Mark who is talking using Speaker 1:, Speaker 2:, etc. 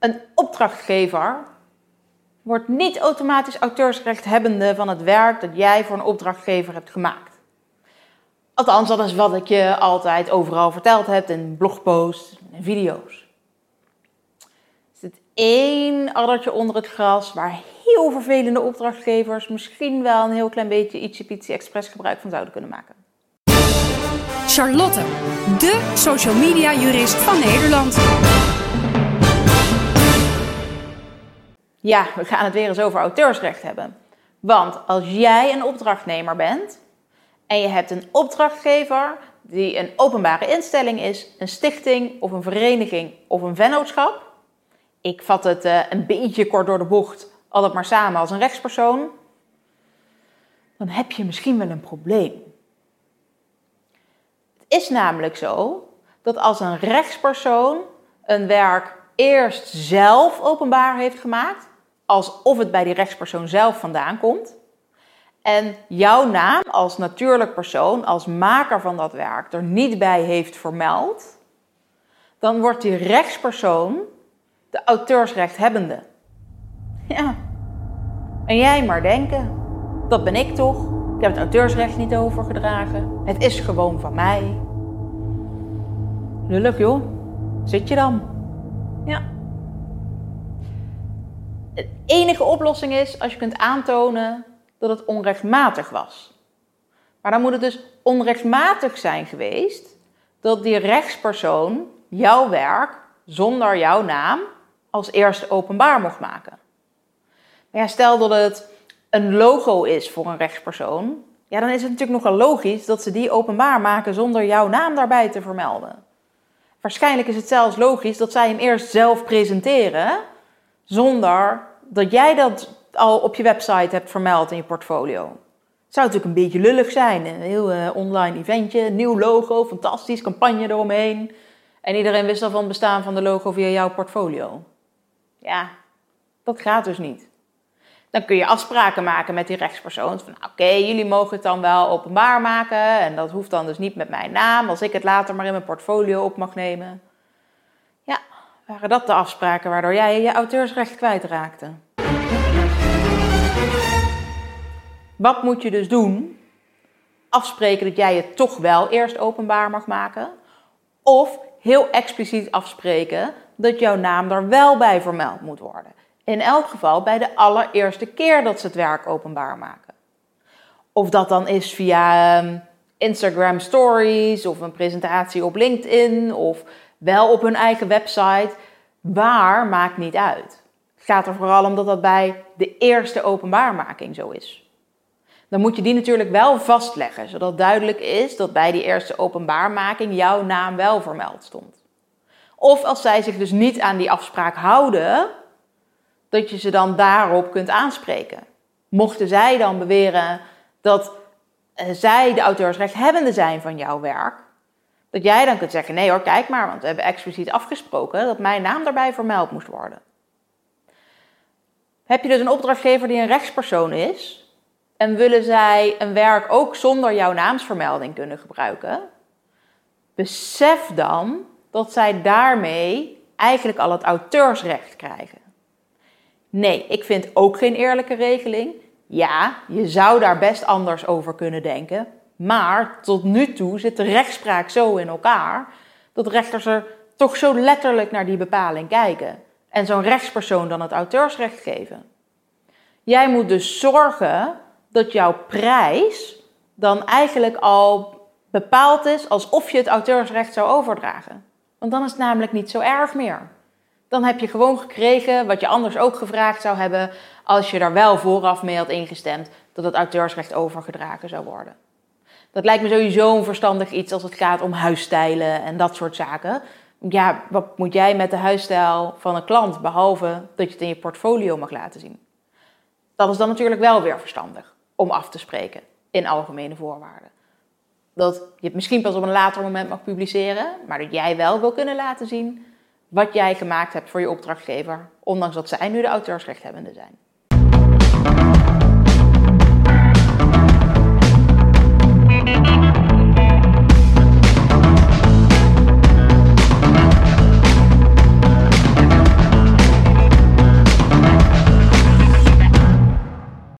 Speaker 1: Een opdrachtgever wordt niet automatisch auteursrechthebbende van het werk dat jij voor een opdrachtgever hebt gemaakt. Althans, dat is wat ik je altijd overal verteld heb in blogposts en video's. Er zit één addertje onder het gras waar heel vervelende opdrachtgevers misschien wel een heel klein beetje ietsje pietje expres gebruik van zouden kunnen maken.
Speaker 2: Charlotte, de social media jurist van Nederland.
Speaker 1: Ja, we gaan het weer eens over auteursrecht hebben. Want als jij een opdrachtnemer bent en je hebt een opdrachtgever die een openbare instelling is, een stichting of een vereniging of een vennootschap. Ik vat het uh, een beetje kort door de bocht, altijd maar samen als een rechtspersoon. Dan heb je misschien wel een probleem. Het is namelijk zo dat als een rechtspersoon een werk eerst zelf openbaar heeft gemaakt, alsof het bij die rechtspersoon zelf vandaan komt. En jouw naam als natuurlijk persoon, als maker van dat werk, er niet bij heeft vermeld, dan wordt die rechtspersoon de auteursrechthebbende. Ja. En jij maar denken, dat ben ik toch? Ik heb het auteursrecht niet overgedragen. Het is gewoon van mij. Lullig joh. Zit je dan? Ja. De enige oplossing is als je kunt aantonen dat het onrechtmatig was. Maar dan moet het dus onrechtmatig zijn geweest dat die rechtspersoon jouw werk zonder jouw naam als eerste openbaar mocht maken. Maar ja, stel dat het een logo is voor een rechtspersoon, ja, dan is het natuurlijk nogal logisch dat ze die openbaar maken zonder jouw naam daarbij te vermelden. Waarschijnlijk is het zelfs logisch dat zij hem eerst zelf presenteren zonder dat jij dat al op je website hebt vermeld in je portfolio. Het zou natuurlijk een beetje lullig zijn. Een heel uh, online eventje, nieuw logo, fantastisch, campagne eromheen. En iedereen wist al van het bestaan van de logo via jouw portfolio. Ja, dat gaat dus niet. Dan kun je afspraken maken met die rechtspersoon. Van nou, oké, jullie mogen het dan wel openbaar maken. En dat hoeft dan dus niet met mijn naam. Als ik het later maar in mijn portfolio op mag nemen. Waren dat de afspraken waardoor jij je auteursrecht kwijtraakte? Wat moet je dus doen? Afspreken dat jij het toch wel eerst openbaar mag maken. Of heel expliciet afspreken dat jouw naam er wel bij vermeld moet worden. In elk geval bij de allereerste keer dat ze het werk openbaar maken. Of dat dan is via ehm, Instagram Stories of een presentatie op LinkedIn of wel op hun eigen website. Waar maakt niet uit. Het gaat er vooral om dat dat bij de eerste openbaarmaking zo is. Dan moet je die natuurlijk wel vastleggen, zodat duidelijk is dat bij die eerste openbaarmaking jouw naam wel vermeld stond. Of als zij zich dus niet aan die afspraak houden, dat je ze dan daarop kunt aanspreken. Mochten zij dan beweren dat eh, zij de auteursrechthebbende zijn van jouw werk, dat jij dan kunt zeggen: nee hoor, kijk maar, want we hebben expliciet afgesproken dat mijn naam daarbij vermeld moest worden. Heb je dus een opdrachtgever die een rechtspersoon is en willen zij een werk ook zonder jouw naamsvermelding kunnen gebruiken, besef dan dat zij daarmee eigenlijk al het auteursrecht krijgen. Nee, ik vind ook geen eerlijke regeling. Ja, je zou daar best anders over kunnen denken. Maar tot nu toe zit de rechtspraak zo in elkaar dat rechters er toch zo letterlijk naar die bepaling kijken. En zo'n rechtspersoon dan het auteursrecht geven. Jij moet dus zorgen dat jouw prijs dan eigenlijk al bepaald is alsof je het auteursrecht zou overdragen. Want dan is het namelijk niet zo erg meer. Dan heb je gewoon gekregen wat je anders ook gevraagd zou hebben als je daar wel vooraf mee had ingestemd dat het auteursrecht overgedragen zou worden. Dat lijkt me sowieso een verstandig iets als het gaat om huisstijlen en dat soort zaken. Ja, wat moet jij met de huisstijl van een klant, behalve dat je het in je portfolio mag laten zien? Dat is dan natuurlijk wel weer verstandig om af te spreken in algemene voorwaarden. Dat je het misschien pas op een later moment mag publiceren, maar dat jij wel wil kunnen laten zien wat jij gemaakt hebt voor je opdrachtgever, ondanks dat zij nu de auteursrechthebbende zijn.